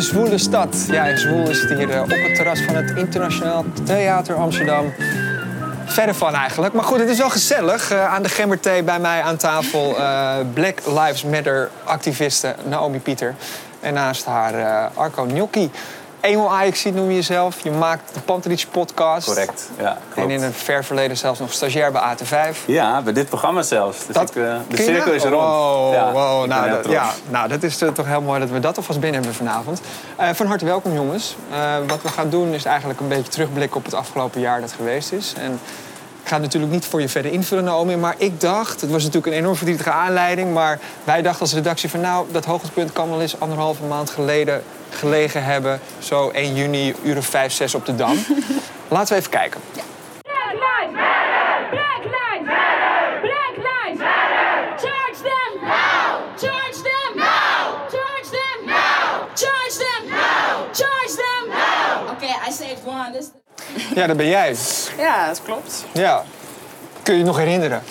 Zwoele Stad. Ja, Zwoel is het hier eh, op het terras van het Internationaal Theater Amsterdam. Verder van eigenlijk. Maar goed, het is wel gezellig. Uh, aan de gemmerthee bij mij aan tafel uh, Black Lives Matter activiste Naomi Pieter. En naast haar Arco Gnocchi. Eenmaal Ajax noem je jezelf. Je maakt de Pantelich podcast. Correct, ja. Klopt. En in een ver verleden zelfs nog stagiair bij AT5. Ja, bij dit programma zelfs. Dus Dat- ik, uh, de cirkel is rond. Wow, ja, wow. Nou, dat, ja, nou, dat is eh, toch heel mooi dat we dat alvast binnen hebben vanavond. Eh, van harte welkom, jongens. Eh, wat we gaan doen is eigenlijk een beetje terugblikken op het afgelopen jaar dat geweest is. En ik ga het natuurlijk niet voor je verder invullen, Naomi. Maar ik dacht, het was natuurlijk een enorm verdrietige aanleiding. Maar wij dachten als redactie van nou, dat hoogtepunt kan wel eens anderhalve maand geleden gelegen hebben. Zo 1 juni, uren 5, 6 op de Dam. Laten we even kijken. Black lives matter! Black lives matter! Black lives matter! Charge them! No! Charge them! No! Charge them! No! Charge them! No! Charge them! No! Okay, I saved one. This Ja, dat ben jij. Ja, dat klopt. Ja. Kun je je nog herinneren?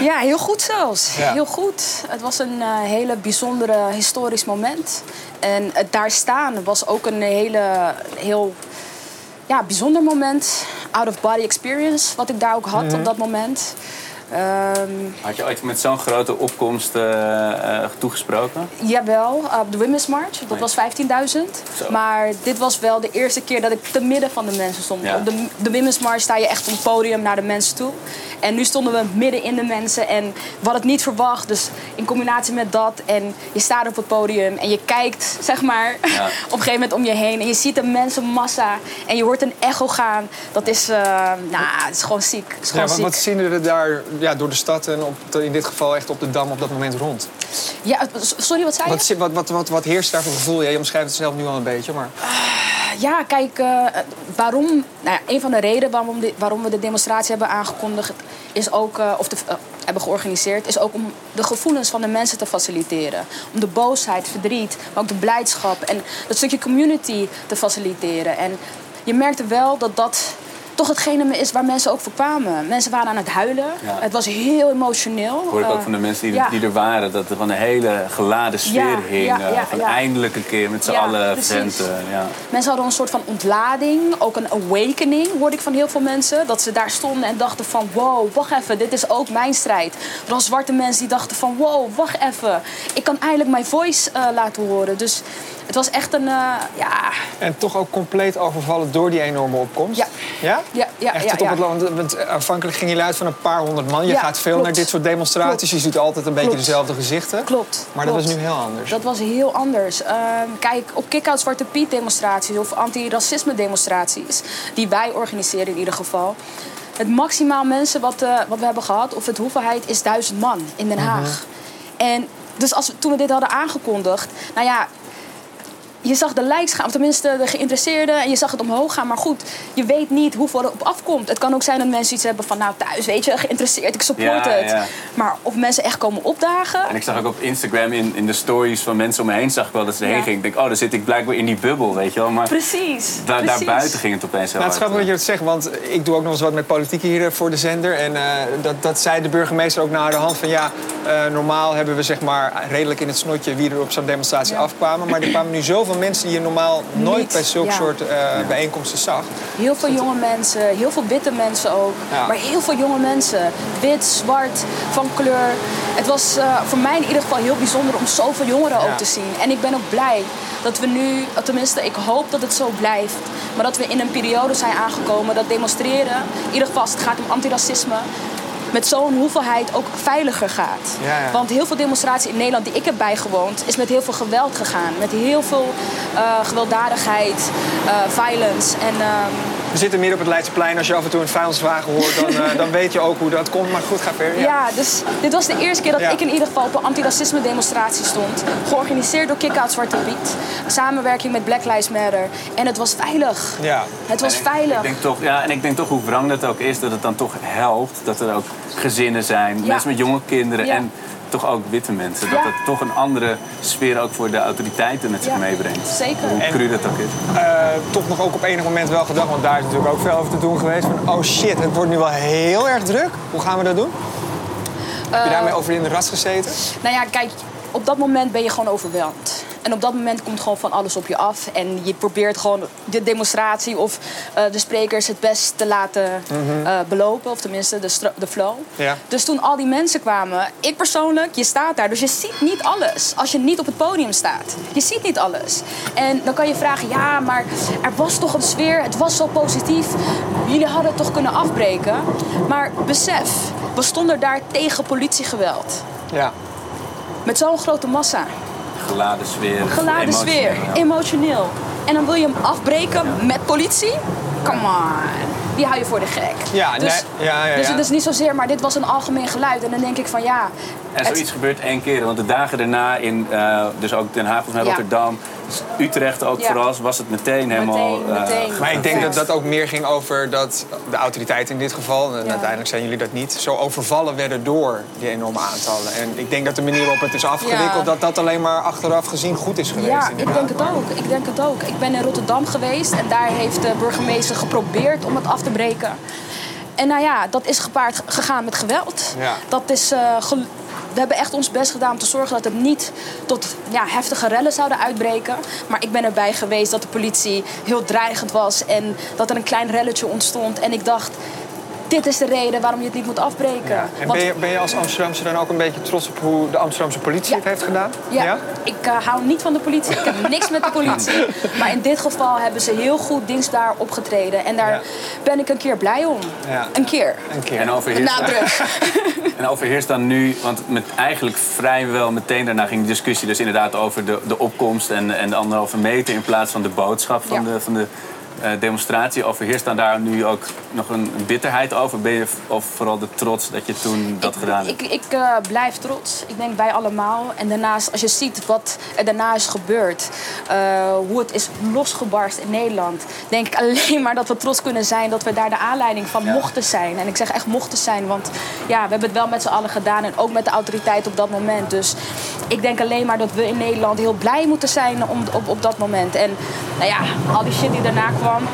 Ja, heel goed zelfs. Ja. Heel goed. Het was een eh, hele bijzondere historisch moment. En het daar staan was ook een hele, heel ja, bijzonder moment. Out-of-body experience, wat ik daar ook had op dat moment. Ehm, Had je ooit met zo'n grote opkomst eh, eh, toegesproken? Jawel, op de Women's March. Dat was 15.000. Zo. Maar dit was wel de eerste keer dat ik te midden van de mensen stond. Ja. Op de, de Women's March sta je echt op het podium naar de mensen toe. En nu stonden we midden in de mensen. En we hadden het niet verwacht. Dus in combinatie met dat en je staat op het podium en je kijkt, zeg maar, Ja. op een gegeven moment om je heen. En je ziet de mensenmassa en je hoort een echo gaan. Dat is, nou, het is gewoon ziek. Het is Ja, gewoon wat, ziek. wat zien er daar ja, door de stad en op in dit geval echt op de Dam op dat moment rond? Ja, sorry, wat zei je? Wat, wat, wat, wat, wat heerst daar voor gevoel? Ja, je omschrijft het zelf nu al een beetje, maar... Ja, kijk, eh, waarom, nou ja, een van de redenen waarom, de- waarom we de demonstratie hebben aangekondigd, is ook, eh, of de, eh, hebben georganiseerd, is ook om de gevoelens van de mensen te faciliteren. Om de boosheid, verdriet, maar ook de blijdschap en dat stukje community te faciliteren. En je merkte wel dat dat toch hetgene is waar mensen ook voor kwamen. Mensen waren aan het huilen. Ja. Het was heel emotioneel. Hoor ik ook Eh, van de mensen die, ja. die er waren, dat er gewoon een hele geladen sfeer Ja, hing. eh, van eindelijk een keer met z'n allen venten. Ja. Mensen hadden een soort van ontlading, ook een awakening, hoorde ik van heel veel mensen. Dat ze daar stonden en dachten van, wow, wacht even, dit is ook mijn strijd. Er waren zwarte mensen die dachten van, wow, wacht even. Ik kan eindelijk mijn voice eh, laten horen. Dus het was echt een, eh, ja, En toch ook compleet overvallen door die enorme opkomst. Ja. Ja? Ja, ja, Echt ja, tot op het land. Want aanvankelijk ging je uit van een paar honderd man. Je gaat veel klopt. naar dit soort demonstraties. Je ziet altijd een beetje Klopt. dezelfde gezichten. klopt. Maar dat klopt. was nu heel anders. Dat was heel anders. Ehm, kijk, op Kick-Out Zwarte Piet demonstraties of anti-racisme demonstraties, die wij organiseren in ieder geval. Het maximaal mensen wat, eh, wat we hebben gehad, of het hoeveelheid, is duizend man in Den Haag. En dus als we, toen we dit hadden aangekondigd, nou ja, je zag de likes gaan, of tenminste de geïnteresseerden, en je zag het omhoog gaan. Maar goed, je weet niet hoeveel er op afkomt. Het kan ook zijn dat mensen iets hebben van, nou thuis, weet je, geïnteresseerd, ik support Ja, het. ja. Maar of mensen echt komen opdagen, En ik zag ook op Instagram in, in de stories van mensen om me heen, zag ik wel dat ze Ja. heen gingen. Ik denk, oh, dan zit ik blijkbaar in die bubbel, weet je wel. Maar precies. daar, precies. daarbuiten ging het opeens heel Nou, het is grappig dat je het zegt, want ik doe ook nog eens wat met politiek hier eh, voor de zender. En eh, dat, dat zei de burgemeester ook naar de hand van ja, eh, normaal hebben we zeg maar redelijk in het snotje wie er op zo'n demonstratie Ja. afkwamen. Maar er kwamen nu zoveel mensen die je normaal nooit Niet, bij zulke ja. soort eh, bijeenkomsten zag. Heel veel jonge mensen, heel veel witte mensen ook. Ja. Maar heel veel jonge mensen. Wit, zwart, van kleur. Het was eh, voor mij in ieder geval heel bijzonder om zoveel jongeren Ja. ook te zien. En ik ben ook blij dat we nu, tenminste ik hoop dat het zo blijft. Maar dat we in een periode zijn aangekomen dat demonstreren, in ieder geval als het gaat om antiracisme, met zo'n hoeveelheid ook veiliger gaat. Ja, ja. Want heel veel demonstraties in Nederland die ik heb bijgewoond, is met heel veel geweld gegaan. Met heel veel eh, gewelddadigheid, eh, violence. En ehm, We zitten midden op het Leidseplein. Als je af en toe een vuilniswagen hoort, dan, eh, dan weet je ook hoe dat komt. Maar goed, ga verder. Ja. dus dit was de eerste keer dat Ja. ik in ieder geval op een antiracisme demonstratie stond. Georganiseerd door Kick-Out Zwarte Piet. Samenwerking met Black Lives Matter. En het was veilig. Ja. Het was En ik- veilig. Ik denk toch, ja, en ik denk toch hoe wrang dat ook is, dat het dan toch helpt. Dat er ook gezinnen zijn, Ja. mensen met jonge kinderen Ja. en toch ook witte mensen. Dat Ja. het toch een andere sfeer ook voor de autoriteiten met zich Ja, meebrengt. zeker. Hoe cru dat ook is. Eh, toch nog ook op enig moment wel gedacht, want daar is natuurlijk ook veel over te doen geweest. Van oh shit, het wordt nu wel heel erg druk. Hoe gaan we dat doen? Heb je daarmee over in de ras gezeten? Nou ja, kijk, op dat moment ben je gewoon overweldigd. En op dat moment komt gewoon van alles op je af. En je probeert gewoon de demonstratie of eh, de sprekers het best te laten eh, belopen. Of tenminste de, de flow. Ja. Dus toen al die mensen kwamen, ik persoonlijk, je staat daar. Dus je ziet niet alles als je niet op het podium staat. Je ziet niet alles. En dan kan je vragen, ja, maar er was toch een sfeer. Het was zo positief. Jullie hadden het toch kunnen afbreken. Maar besef, we stonden daar tegen politiegeweld. Ja. Met zo'n grote massa. Geladen sfeer. Geladen emotioneel, sfeer, ja. emotioneel. En dan wil je hem afbreken met politie? Come on. Die hou je voor de gek. Ja, dus, nee, ja, ja, dus het is niet zozeer, maar dit was een algemeen geluid. En dan denk ik van ja. En het- zoiets gebeurt één keer. Want de dagen daarna in eh, dus ook Den Haag, mij Ja. Rotterdam, Utrecht ook Ja. vooral, was het meteen helemaal... Meteen, eh, meteen. Maar ik denk dat dat ook meer ging over dat de autoriteiten in dit geval, en Ja. uiteindelijk zijn jullie dat niet, zo overvallen werden door die enorme aantallen. En ik denk dat de manier waarop het is afgewikkeld, Ja. dat dat alleen maar achteraf gezien goed is geweest. Ja, ik denk het ook. Ik denk het ook. Ik ben in Rotterdam geweest en daar heeft de burgemeester geprobeerd om het af te breken. En nou ja, dat is gepaard gegaan met geweld. Ja. Dat is, eh, gel- we hebben echt ons best gedaan om te zorgen dat het niet tot ja, heftige rellen zouden uitbreken. Maar ik ben erbij geweest dat de politie heel dreigend was en dat er een klein relletje ontstond. En ik dacht, dit is de reden waarom je het niet moet afbreken. Ja. En Want- ben je, ben je als Amsterdamse dan ook een beetje trots op hoe de Amsterdamse politie Ja. het heeft gedaan? Ja, ik eh, hou niet van de politie. Ik heb niks met de politie. Maar in dit geval hebben ze heel goed dienstbaar opgetreden. En daar Ja. ben ik een keer blij om. Ja. Een keer. Een keer. En overheerst, en overheerst dan nu, want met eigenlijk vrijwel meteen daarna ging de discussie dus inderdaad over de, de opkomst en, en de anderhalve meter in plaats van de boodschap van Ja. de, van de eh, demonstratie. Overheerst dan daar nu ook nog een, bitterheid over? Ben je of vooral de trots dat je toen dat ik, gedaan hebt? Ik, ik eh, blijf trots. Ik denk wij allemaal. En daarnaast, als je ziet wat er daarna is gebeurd, eh, hoe het is losgebarst in Nederland, denk ik alleen maar dat we trots kunnen zijn dat we daar de aanleiding van Ja. mochten zijn. En ik zeg echt mochten zijn, want ja, we hebben het wel met z'n allen gedaan en ook met de autoriteit op dat moment. Dus ik denk alleen maar dat we in Nederland heel blij moeten zijn om, op, op dat moment. En nou ja, al die shit die daarna kwam.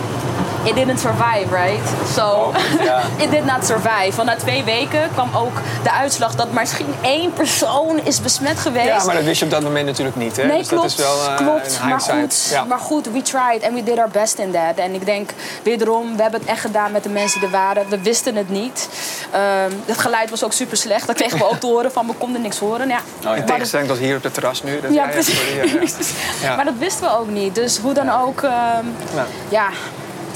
It didn't survive, right? So, ja. it did not survive. Want na twee weken kwam ook de uitslag dat misschien één persoon is besmet geweest. Ja, maar dat wist je op dat moment natuurlijk niet. Hè? Nee, dus klopt. dat is wel eh, klopt. Maar goed, Ja. maar goed, we tried and we did our best in that. En ik denk, wederom, we hebben het echt gedaan met de mensen die er waren. We wisten het niet. Ehm, het geluid was ook super slecht. Dat kregen we ook te horen van, we konden niks horen. Ja, ja. maar In dat- tegenstelling tot hier op het terras nu. Dat ja, precies. ja. Maar dat wisten we ook niet. Dus hoe dan ook, ehm, ja,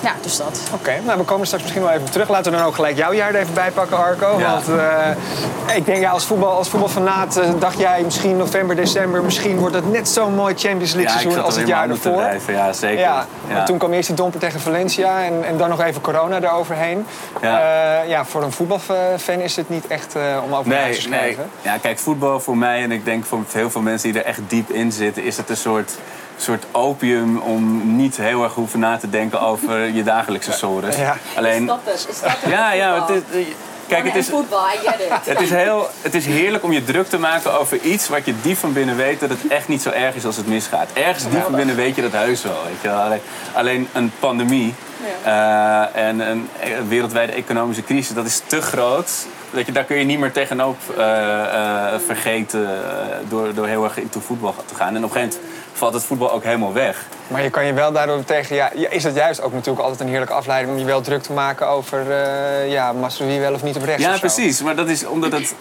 ja, dus dat. Oké, nou we komen straks misschien wel even terug. Laten we dan ook gelijk jouw jaar er even bij pakken, Arco. Ja. Want eh, ik denk, ja, als, voetbal, als voetbalfanaat eh, dacht jij misschien november, december... misschien wordt het net zo'n mooi Champions League ja, seizoen als het jaar ervoor. drijven. Ja, zeker. Ja, toen kwam eerst die domper tegen Valencia en, en dan nog even corona eroverheen. Ja. Ja, ja voor een voetbalfan is het niet echt eh, om over Nee, te nee. schrijven. Ja, kijk, voetbal voor mij en ik denk voor heel veel mensen die er echt diep in zitten, is het een soort, soort opium om niet heel erg hoeven na te denken over je dagelijkse sores. Ja. Alleen, dat dus? Is dat het? ja, ja, het is, kijk, het is, het is, heel, het is heerlijk om je druk te maken over iets wat je diep van binnen weet dat het echt niet zo erg is als het misgaat. Ergens diep van binnen weet je dat heus wel. Weet je wel. Alleen, alleen een pandemie eh, en een wereldwijde economische crisis, dat is te groot. Dat je, daar kun je niet meer tegenop eh, eh, vergeten eh, door, door heel erg into voetbal te gaan. En op een gegeven moment valt het voetbal ook helemaal weg. Maar je kan je wel daardoor tegen... Ja, is het juist ook natuurlijk altijd een heerlijke afleiding... om je wel druk te maken over uh, ja, Masrowi wel of niet op rechts Ja, precies. Maar dat is omdat het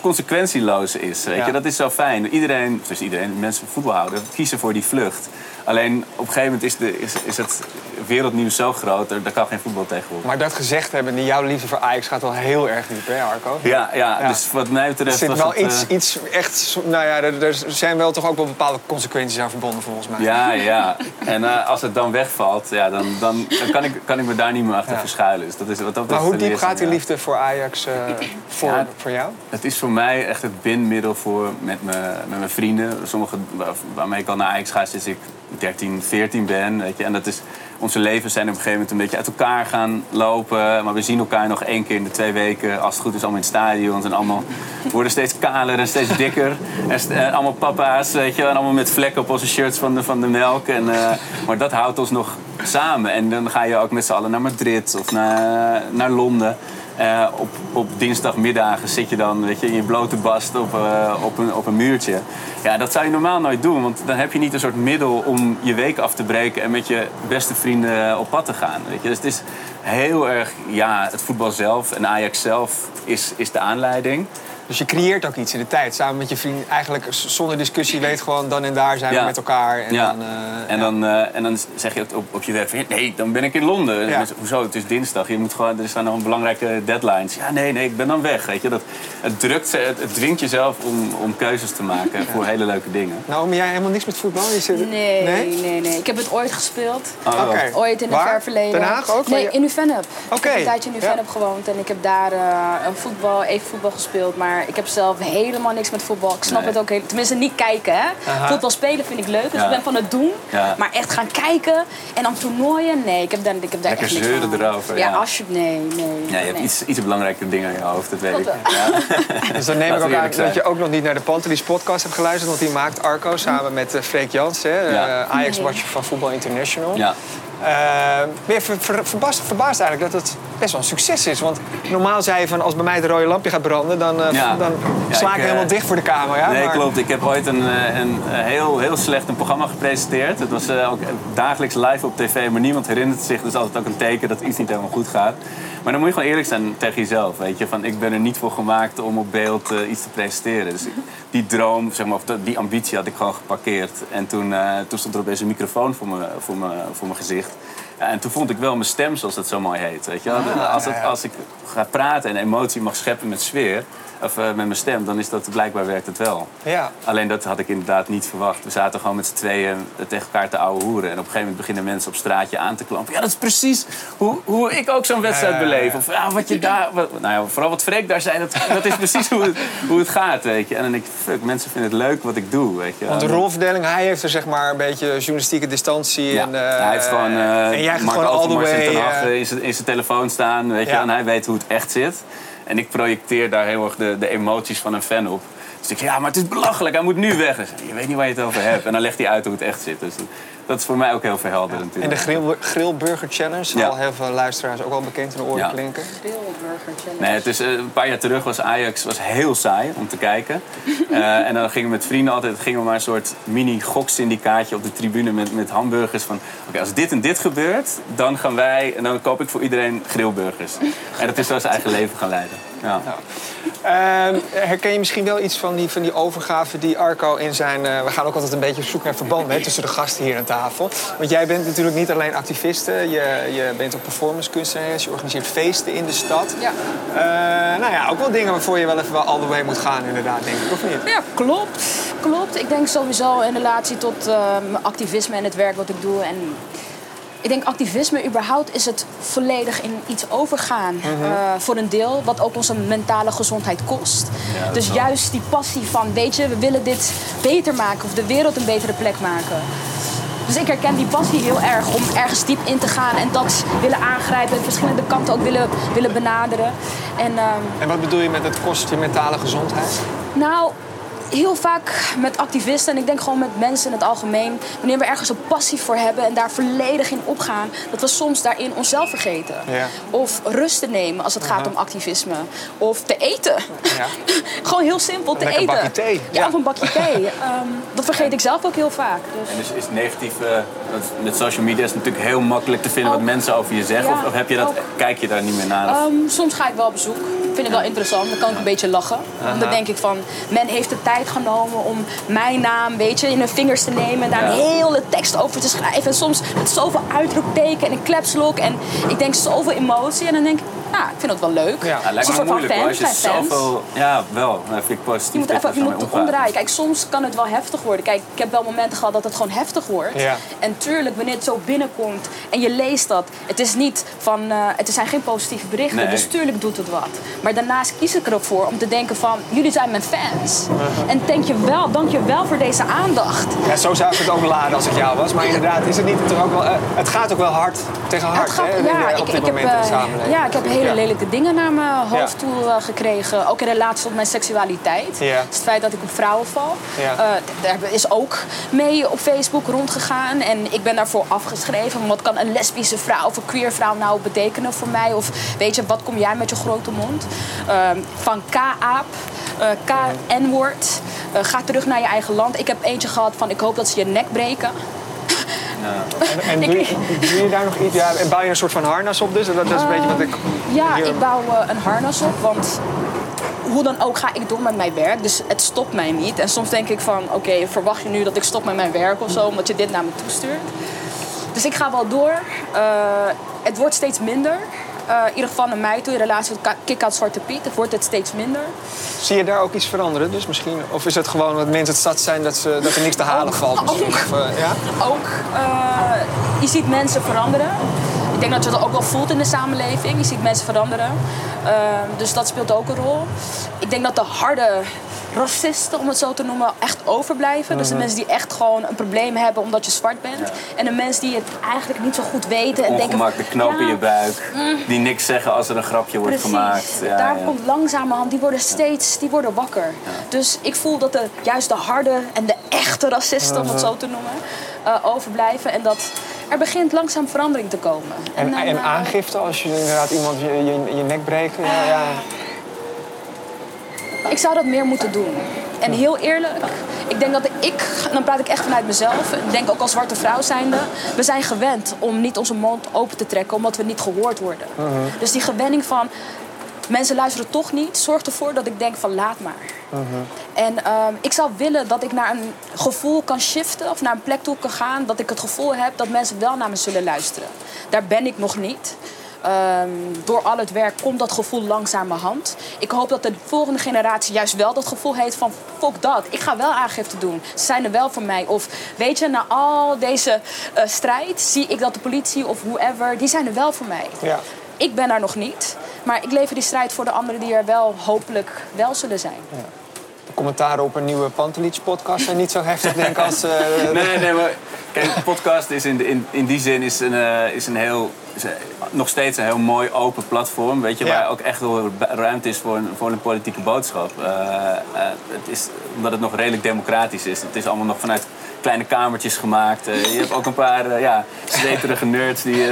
consequentieloos is. Weet Ja. je? Dat is zo fijn. Iedereen, dus iedereen, mensen van voetbal houden, kiezen voor die vlucht. Alleen op een gegeven moment is, de, is, is het wereldnieuws zo groot, er- daar kan geen voetbal tegen worden. Maar dat gezegd hebben, jouw liefde voor Ajax gaat wel heel erg diep, hè Arco? Ja, ja, Ja. dus wat mij Er betreft zit was wel het, iets, eh, iets echt... Nou ja, er, er zijn wel toch ook wel bepaalde consequenties aan verbonden volgens mij. Ja, ja. En eh, als het dan wegvalt, ja, dan, dan, dan kan, ik, kan ik me daar niet meer achter Ja. verschuilen. Dus dat is, wat dat Maar hoe diep gaat die liefde voor Ajax eh, voor, Ja. voor jou? Het is voor mij echt het bindmiddel voor met, me, met mijn vrienden. Sommigen waar- waarmee ik al naar Ajax ga sinds ik 13, 14 ben. Weet je. En dat is, onze levens zijn op een gegeven moment een beetje uit elkaar gaan lopen. Maar we zien elkaar nog één keer in de twee weken. Als het goed is, allemaal in het stadion. En allemaal worden steeds kaler en steeds dikker. En allemaal papa's, weet je. En allemaal met vlekken op onze shirts van de, van de melk. En, eh, maar dat houdt ons nog samen. En dan ga je ook met z'n allen naar Madrid of naar, naar Londen. Eh, op, op dinsdagmiddagen zit je dan weet je, in je blote bast op, eh, op, een, op een muurtje. Ja, dat zou je normaal nooit doen, want dan heb je niet een soort middel om je week af te breken en met je beste vrienden op pad te gaan. Weet je. Dus het is heel erg, ja, het voetbal zelf en Ajax zelf is, is de aanleiding. Dus je creëert ook iets in de tijd. Samen met je vriend. Eigenlijk zonder discussie weet gewoon dan en daar zijn we met elkaar. En ja. dan, eh, en, ja. dan, eh, en dan zeg je op, op, op je werk nee, dan ben ik in Londen. Ja. Dus, Hoezo, het is dinsdag. Je moet gewoon, er staan nog belangrijke deadlines. Ja, nee, nee, ik ben dan weg. Weet je. Dat, het, drukt, het, het dwingt jezelf om, om keuzes te maken voor hele leuke dingen. Naomi, jij helemaal niks met voetbal? Je zit... Nee, Nee? nee, nee, Ik heb het ooit gespeeld. Oh, Oké. Ooit in het ver verleden. Den Haag ook? Nee, in Uvenep. Oké, Ik heb een tijdje in ja. Uvenep gewoond en ik heb daar eh, een voetbal, even voetbal gespeeld. Maar ik heb zelf helemaal niks met voetbal. Ik snap Nee. het ook heel, tenminste niet kijken. Hè. Aha. Voetbal spelen vind ik leuk, dus Ja. ik ben van het doen. Ja. Maar echt gaan kijken en dan toernooien, nee, ik heb daar, ik heb daar Lekker echt niks zeuren van. erover, Ja, ja. alsjeblieft, nee, nee. Ja, je hebt nee. iets, iets belangrijke dingen in je hoofd, dat weet Dat ik. Dus dan neem ik ook aan dat je ook nog niet naar de Pantelis podcast hebt geluisterd. Want die maakt Arco samen met eh, Freek Jans, hè, Ja. eh, Ajax-watcher van Voetbal International. Ja. Eh, ben je ver- ver- verbaasd, verbaasd eigenlijk dat het best wel een succes is? Want normaal zei je van als bij mij het rode lampje gaat branden, dan, eh, Ja. dan sla ik, ik, eh, helemaal dicht voor de camera. Nee, maar- klopt. Ik heb ooit een, een heel, heel slecht een programma gepresenteerd. Het was ook dagelijks live op tv, maar niemand herinnert zich. Dus altijd ook een teken dat iets niet helemaal goed gaat. Maar dan moet je gewoon eerlijk zijn tegen jezelf. Weet je? Van, ik ben er niet voor gemaakt om op beeld iets te presenteren. Dus die droom, zeg maar, of die ambitie had ik gewoon geparkeerd. En toen, toen stond er opeens een microfoon voor mijn voor me, voor mijn gezicht. Ja, en toen vond ik wel mijn stem, zoals dat zo mooi heet. Weet je? wel. als, het, als ik ga praten en emotie mag scheppen met sfeer, of eh, met mijn stem, dan is dat blijkbaar werkt het wel. Ja. Alleen dat had ik inderdaad niet verwacht. We zaten gewoon met z'n tweeën tegen elkaar te ouwe hoeren. En op een gegeven moment beginnen mensen op straatje aan te klampen. Ja, dat is precies hoe, hoe ik ook zo'n wedstrijd beleef. Of ja, wat je daar... Wat, nou ja, vooral wat Freek daar zei, dat, dat is precies hoe het, hoe het gaat, weet je. En dan denk ik, fuck, mensen vinden het leuk wat ik doe, weet je. Want de rolverdeling, hij heeft er zeg maar een beetje journalistieke distantie. Ja, en, eh, hij heeft gewoon eh en jij gaat Mark gewoon all the way. Eh, eh, in zijn- zijn telefoon staan, weet je. En hij weet hoe het echt zit. En ik projecteer daar heel erg de, de emoties van een fan op. Dus ik zeg, ja, maar het is belachelijk, hij moet nu weg. Je weet niet waar je het over hebt. En dan legt hij uit hoe het echt zit. Dus dat is voor mij ook heel verhelderend. en natuurlijk. de grill, Grillburger Challenge zal Ja. heel veel luisteraars ook wel bekend in de oren Ja. klinken. Grillburger challenge. Nee, het is, eh, een paar jaar terug was Ajax was heel saai om te kijken. Eh, en dan gingen we met vrienden altijd gingen we maar een soort mini goksyndicaatje op de tribune met, met hamburgers. Van oké, als dit en dit gebeurt, dan gaan wij en dan koop ik voor iedereen grillburgers. En dat is zo zijn eigen leven gaan leiden. Ja. Ehm, herken je misschien wel iets van die, van die overgave die Arco in zijn... eh, we gaan ook altijd een beetje op zoek naar verbanden hè, tussen de gasten hier aan tafel. Want jij bent natuurlijk niet alleen activiste. Je, je bent ook performance kunstenares. Je organiseert feesten in de stad. Ja. Eh, nou ja, ook wel dingen waarvoor je wel even wel all the way moet gaan inderdaad, denk ik. Of niet? Ja, klopt. Klopt. Ik denk sowieso in relatie tot mijn activisme en het werk wat ik doe. En ik denk activisme überhaupt is het volledig in iets overgaan. Mhm. eh, voor een deel, wat ook onze mentale gezondheid kost. Ja, dus wel. juist die passie van, weet je, we willen dit beter maken of de wereld een betere plek maken. Dus ik herken die passie heel erg om ergens diep in te gaan en dat willen aangrijpen, verschillende kanten ook willen, willen benaderen. En, ehm, En wat bedoel je met het kost je mentale gezondheid? nou, heel vaak met activisten en ik denk gewoon met mensen in het algemeen, wanneer we ergens een passie voor hebben en daar volledig in opgaan, dat we soms daarin onszelf vergeten. Ja. Of rust te nemen als het gaat om activisme. Of te eten. Ja. gewoon heel simpel te eten. bakje thee. Ja, Ja. of een bakje thee. Ehm, dat vergeet ik zelf ook heel vaak. Dus. En is, is negatief, want met social media is het natuurlijk heel makkelijk te vinden wat Ook. mensen over je zeggen. Ja, of, of heb je dat, ook. kijk je daar niet meer naar? Ehm, soms ga ik wel op bezoek. Vind ik wel interessant. Dan kan ik een beetje lachen. Dan denk ik van, men heeft de tijd genomen om mijn naam, weet je, in hun vingers te nemen en daar Ja. een hele tekst over te schrijven. En soms met zoveel uitroepteken en een klepslok. En ik denk zoveel emotie. En dan denk ik, nou, ik vind dat wel leuk. Ja. Ja, Als lijkt een me soort van moeilijk hoor. Als fans, je fans. zoveel... Ja, wel. Dat vind ik positief. Je moet even je moet het omdraaien. Kijk, soms kan het wel heftig worden. Kijk, ik heb wel momenten gehad dat het gewoon heftig wordt. Ja. En tuurlijk, wanneer het zo binnenkomt en je leest dat, het is niet van, eh, het zijn geen positieve berichten. Nee. Dus tuurlijk doet het wat. Maar daarnaast kies ik er ook voor om te denken van, jullie zijn mijn fans. En denk je wel, dank je wel voor deze aandacht. Ja, zo zou ik het ook laden als ik jou was. Maar inderdaad, is het niet toch ook wel... eh, het gaat ook wel hard tegen hard Het gaat- hè, in ja, op ik, dit ik heb, moment in de eh, samenleving. ja, ik heb hele Ja. lelijke dingen naar mijn hoofd toe eh, gekregen. Ook in relatie tot mijn seksualiteit. Ja. Dus het feit dat ik op vrouwen val. D- daar is ook mee op Facebook rondgegaan. En ik ben daarvoor afgeschreven. Wat kan een lesbische vrouw of een queer vrouw nou betekenen voor mij? Of weet je, wat kom jij met je grote mond? Ehm, van K-aap, eh, K-N-woord. Ga terug naar je eigen land. Ik heb eentje gehad van ik hoop dat ze je nek breken. En, en doe, je, doe je daar nog iets? Ja, en bouw je een soort van harnas op dus? Dat, dat is een beetje wat ik... Ja, hier- ik bouw eh, een harnas op, want hoe dan ook ga ik door met mijn werk. Dus het stopt mij niet. En soms denk ik van, oké, verwacht je nu dat ik stop met mijn werk of zo, omdat je dit naar me toestuurt? Dus ik ga wel door. Eh, het wordt steeds minder. Eh, in ieder geval naar mij toe, in relatie tot Kick-Out Zwarte Piet. Het wordt het steeds minder. Zie je daar ook iets veranderen? Dus misschien, of is het gewoon dat mensen het zat zijn dat, ze, dat er niks te halen valt? Misschien? Ook. Of, eh, ja? Ook, eh, je ziet mensen veranderen. Ik denk dat je dat ook wel voelt in de samenleving. Je ziet mensen veranderen. Eh, dus dat speelt ook een rol. Ik denk dat de harde racisten, om het zo te noemen, echt overblijven. Dus de mensen die echt gewoon een probleem hebben omdat je zwart bent. En de mensen die het eigenlijk niet zo goed weten. En denken, de knoop in je buik. Die niks zeggen als er een grapje wordt Precies. gemaakt. Ja, Daar komt langzamerhand, die worden steeds die worden wakker. Dus ik voel dat de, juist de harde en de echte racisten, om het zo te noemen, eh, overblijven. En dat er begint langzaam verandering te komen. En, dan, en eh, aangifte als je inderdaad iemand je, je, je nek breekt? Ja, ja. Ik zou dat meer moeten doen. En heel eerlijk, ik denk dat ik, dan praat ik echt vanuit mezelf, ik denk ook als zwarte vrouw zijnde, we zijn gewend om niet onze mond open te trekken omdat we niet gehoord worden. Dus die gewenning van mensen luisteren toch niet, zorgt ervoor dat ik denk van laat maar. En ehm, ik zou willen dat ik naar een gevoel kan shiften of naar een plek toe kan gaan dat ik het gevoel heb dat mensen wel naar me zullen luisteren. Daar ben ik nog niet. Ehm, door al het werk komt dat gevoel langzamerhand. Ik hoop dat de volgende generatie juist wel dat gevoel heeft van... fuck dat, ik ga wel aangifte doen. Ze zijn er wel voor mij. Of weet je, na al deze eh, strijd zie ik dat de politie of whoever... die zijn er wel voor mij. Ja. Ik ben daar nog niet. Maar ik lever die strijd voor de anderen die er wel hopelijk wel zullen zijn. De commentaren op een nieuwe Pantelich podcast zijn niet zo heftig denk ik als... eh, Nee, nee, maar kijk, de podcast is in, de- in, in die zin is een, eh, is een heel, is een- nog steeds een heel mooi open platform, weet je, Ja. waar ook echt wel ruimte is voor een, voor een politieke boodschap. Eh, eh, het is, omdat het nog redelijk democratisch is. Het is allemaal nog vanuit kleine kamertjes gemaakt. Eh, je hebt ook een paar ja, zweterige nerds die,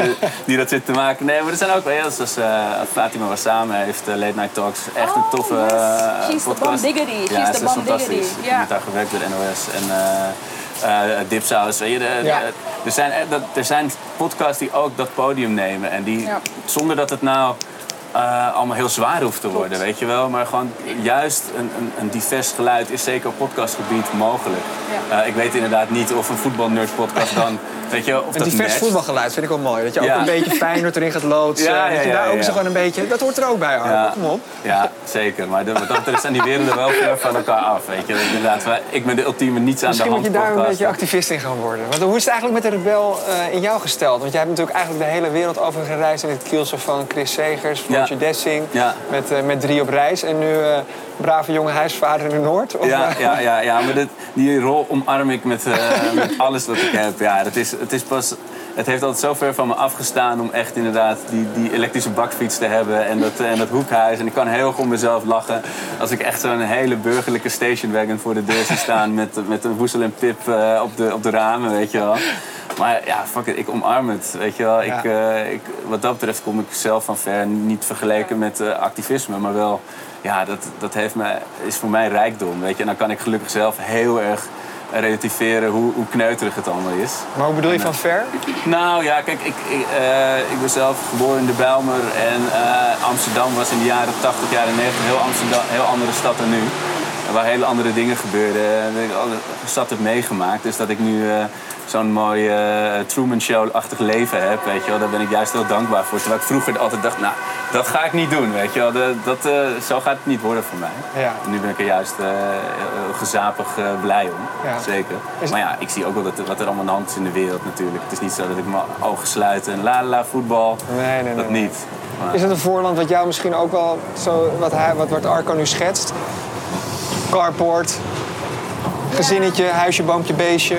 die dat zitten te maken. Nee, maar er zijn ook wel, ja, zoals eh, Fatima Wassame heeft eh, Late Night Talks. Echt een Oh, toffe yes. eh, She's the podcast. bomb diggity. Ja, She's the is bomb fantastisch. diggity. Ik Ja. heb met haar gewerkt bij de NOS. En, Dipsaus. weet je, de- de- Ja. er, zijn, eh, dat- er zijn podcasts die ook dat podium nemen. En die, Ja. zonder dat het nou eh, allemaal heel zwaar hoeft te worden, weet je wel. Maar gewoon juist een, een, een divers geluid is zeker op podcastgebied mogelijk. Ja. Eh, ik weet inderdaad niet of een voetbalnerd podcast dan, weet je, of dat divers matcht. voetbalgeluid vind ik wel mooi. Dat je ook een beetje Feyenoord erin gaat loodsen. Dat je daar ook zo gewoon een beetje... Dat hoort er ook bij, Arno. Kom op. Ja, zeker. Maar dat betreft zijn die werelden wel ver van elkaar af. Weet je. Inderdaad, ik ben de ultieme niets aan Misschien de moet hand je daar een beetje activist in gaan worden. Want hoe is het eigenlijk met de rebel eh, in jou gesteld? Want jij hebt natuurlijk eigenlijk de hele wereld over gereisd... in het kielzog van Chris Segers, Floortje. Dessing... Met, eh, met drie op reis. En nu eh, brave jonge huisvader in de Noord. Of, Ja, eh, ja, ja, ja, maar dit, die rol omarm ik met, eh, met alles wat ik heb. Ja, dat is, het, is pas, het heeft altijd zo ver van me afgestaan om echt inderdaad die, die elektrische bakfiets te hebben en dat, en dat hoekhuis. En ik kan heel goed om mezelf lachen als ik echt zo'n hele burgerlijke stationwagon voor de deur zie staan met, met een woesel en pip eh, op, de, op de ramen, weet je wel. Maar ja, fuck it, ik omarm het, weet je wel. Ja. Ik, ik, wat dat betreft kom ik zelf van ver. Niet vergeleken met activisme, maar wel... Ja, dat, dat heeft me, is voor mij rijkdom, weet je. En dan kan ik gelukkig zelf heel erg relativeren hoe, hoe kneuterig het allemaal is. Maar hoe bedoel je van ver? Nou ja, kijk, ik, ik, eh, ik ben zelf geboren in de Bijlmer. En eh, Amsterdam was in de jaren 80, jaren 90 een heel, Amsterdam, heel andere stad dan nu. Waar hele andere dingen gebeurden. En dat ik al zat heb meegemaakt. Dus dat ik nu eh, zo'n mooi eh, Truman Show-achtig leven heb, weet je wel. Daar ben ik juist heel dankbaar voor. Terwijl ik vroeger altijd dacht, nou, dat ga ik niet doen, weet je wel. Dat, dat, eh, zo gaat het niet worden voor mij. Ja. En nu ben ik er juist heel- gezapig blij om. Ja. Zeker. Maar ja, ik zie ook wel dat, wat er allemaal aan de hand is in de wereld natuurlijk. Het is niet zo dat ik mijn ogen sluit en la la voetbal. Nee, nee, Dat nee. niet. Maar- Is het een voorland wat jou misschien ook wel, zo, wat, hij, wat, wat Arco nu schetst? Carport, gezinnetje, huisje, boompje, beestje.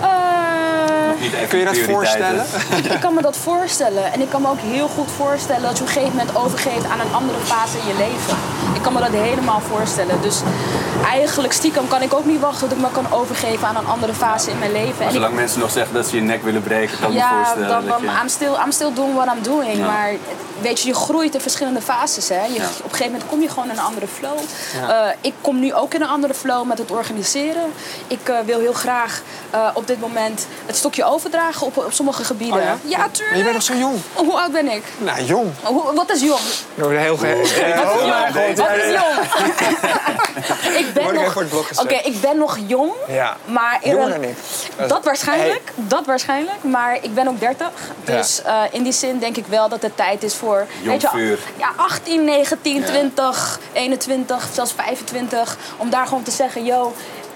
Eh, Kun je dat voorstellen? Ik kan me dat voorstellen. En ik kan me ook heel goed voorstellen dat je op een gegeven moment overgeeft aan een andere fase in je leven. Ik kan me dat helemaal voorstellen. Dus eigenlijk stiekem kan ik ook niet wachten tot ik me kan overgeven aan een andere fase in mijn leven. Maar ik- zolang mensen nog zeggen dat ze je nek willen breken, kan ik me ja, voorstellen. dan, dat dan je- I'm, still, I'm still doing what I'm doing. Ja. Maar weet je, je groeit in verschillende fases. Hè? Je, Ja. Op een gegeven moment kom je gewoon in een andere flow. Ja. Eh, ik kom nu ook in een andere flow met het organiseren. Ik eh, wil heel graag eh, op dit moment het stokje overdragen op, op sommige gebieden. Oh ja? Maar tuurlijk. je bent nog zo jong. Hoe oud ben ik? Nou, jong. Hoe, wat is jong? De heel ge... Wat is oh Ja, ja. jong? ik ben nog... Oké, ik ben nog jong. Ja. Maar in Jonger een- dan ik. Dat waarschijnlijk, dat waarschijnlijk. Maar ik ben ook 30. Dus eh, in die zin denk ik wel dat het tijd is voor... Jong vuur. Ja, 18, 19, Ja. 20, 21, zelfs 25. Om daar gewoon te zeggen, yo...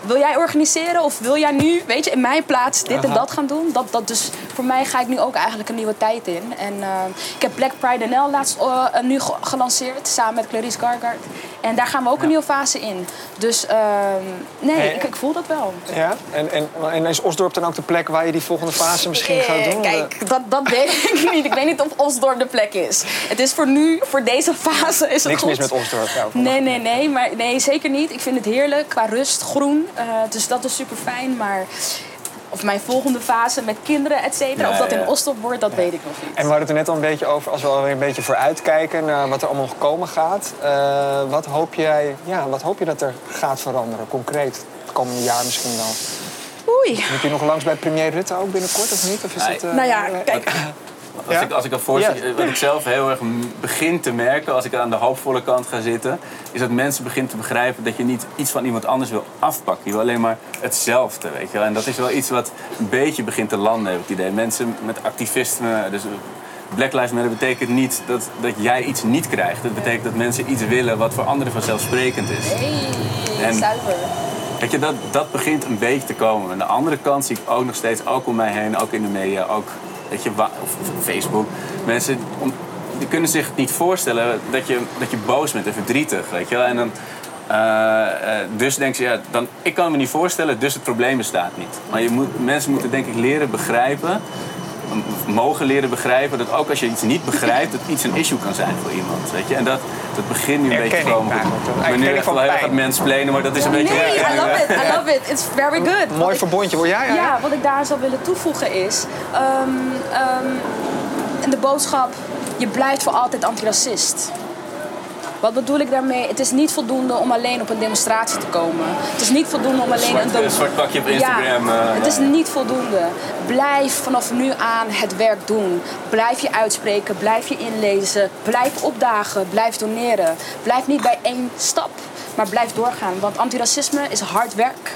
Wil jij organiseren of wil jij nu, weet je, in mijn plaats dit en dat gaan doen? Dat, dat dus voor mij ga ik nu ook eigenlijk een nieuwe tijd in. En eh, ik heb Black Pride NL laatst eh, nu ge- gelanceerd, samen met Clarice Gargard. En daar gaan we ook een nieuwe fase in. Dus ehm, nee, ik, ik voel dat wel. Ja? En, en, en is Osdorp dan ook de plek waar je die volgende fase misschien gaat Eh, doen? Kijk, dat, dat weet ik niet. Ik weet niet of Osdorp de plek is. Het is voor nu, voor deze fase is het Niks goed. mis met Osdorp. Ja, Nee, nee, nee, maar nee, zeker niet. Ik vind het heerlijk qua rust, groen. Eh, dus dat is super fijn. Maar of mijn volgende fase met kinderen, et cetera, Ja, of dat ja. in Osdorp wordt, dat weet ik nog niet. En we hadden het er net al een beetje over, als we alweer een beetje vooruitkijken naar wat er allemaal nog komen gaat. Eh, wat, hoop jij, ja, wat hoop je dat er gaat veranderen, concreet, het komende jaar misschien wel? Oei. Moet je nog langs bij premier Rutte ook binnenkort of niet? Of is Nee. het, eh, Nou ja, eh, kijk. Als, Ja? ik, als ik dat voorstel, Ja. wat ik zelf heel erg begin te merken als ik aan de hoopvolle kant ga zitten, is dat mensen beginnen te begrijpen dat je niet iets van iemand anders wil afpakken. Je wil alleen maar hetzelfde, weet je wel. En dat is wel iets wat een beetje begint te landen, heb ik het idee. Mensen met activisme, dus Black Lives Matter betekent niet dat, dat jij iets niet krijgt. Het betekent dat mensen iets willen wat voor anderen vanzelfsprekend is. Hey, En- zuiver. Weet je, dat, dat begint een beetje te komen. Aan de andere kant zie ik ook nog steeds, ook om mij heen, ook in de media, ook weet je, of, Facebook. Mensen die kunnen zich niet voorstellen dat je, dat je boos bent en verdrietig. Weet je? En dan, eh, eh, dus denken ze, ja, dan, ik kan me niet voorstellen, dus het probleem bestaat niet. Maar je moet, mensen moeten denk ik leren begrijpen, mogen leren begrijpen, dat ook als je iets niet begrijpt, dat iets een issue kan zijn voor iemand. Weet je? En dat, dat begint nu een beetje. Een Ik ben nu echt wel heel erg aan het maar dat is een beetje... Nee, I love hè? it, I love it. It's very good. Mooi ik- verbondje, hoor jij? Ja, Ja, wat ik daar zou willen toevoegen is... ehm, ehm, en de boodschap, je blijft voor altijd antiracist. Wat bedoel ik daarmee? Het is niet voldoende om alleen op een demonstratie te komen. Het is niet voldoende om alleen Zwart, een... eh, zwart pakje op Instagram. Ja, eh, het is ja. niet voldoende. Blijf vanaf nu aan het werk doen. Blijf je uitspreken, blijf je inlezen, blijf opdagen, blijf doneren. Blijf niet bij één stap, maar blijf doorgaan. Want antiracisme is hard werk,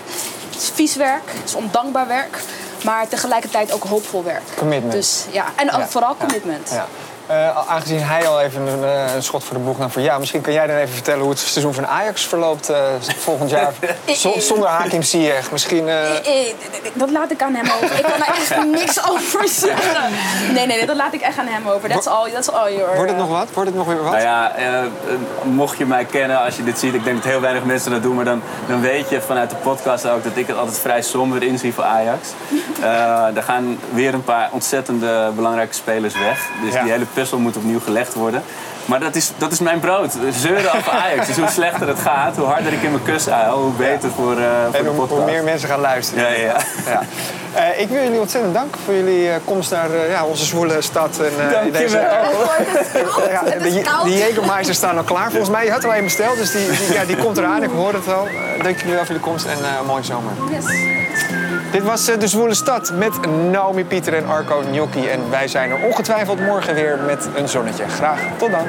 het is vies werk, het is ondankbaar werk, maar tegelijkertijd ook hoopvol werk. Commitment. Dus ja, en Ja. vooral commitment. Ja. Eh, aangezien hij al even een, eh, een schot voor de boeg nam voor ja, misschien kan jij dan even vertellen hoe het seizoen van Ajax verloopt eh, volgend jaar. Z- zonder Hakim Ziyech. Misschien. Dat laat ik aan hem over. Ik kan er echt niks over zeggen. Nee, nee, nee, dat laat ik echt aan hem over. That's all, that's all your... wordt het nog wat? Wordt het nog weer wat? Nou ja, mocht je mij kennen, als je dit ziet, ik denk dat heel weinig mensen dat doen, maar dan, dan weet je vanuit de podcast ook dat ik het altijd vrij somber inzie voor Ajax. Eh, er gaan weer een paar ontzettende belangrijke spelers weg. Dus Ja. die hele puzzel moet opnieuw gelegd worden. Maar dat is, dat is mijn brood. Zeuren over Ajax. Dus hoe slechter het gaat, hoe harder ik in mijn kus uil, hoe beter voor, eh, voor en de hoe, podcast. hoe meer mensen gaan luisteren. Ja, ja, ja. Eh, ik wil jullie ontzettend danken voor jullie eh, komst naar eh, ja, onze zwoele stad. En, eh, Dank je deze. Ja, de, Jägermeister staan al klaar. Volgens mij, je had er al een besteld, dus die, die, ja, die komt eraan. Ik hoor het al. Eh, dank jullie wel voor jullie komst en eh, een mooie zomer. Yes. Dit was eh, De Zwoele Stad met Naomi, Pieter en Arco Gnocchi. En wij zijn er ongetwijfeld morgen weer met een zonnetje. Graag tot dan.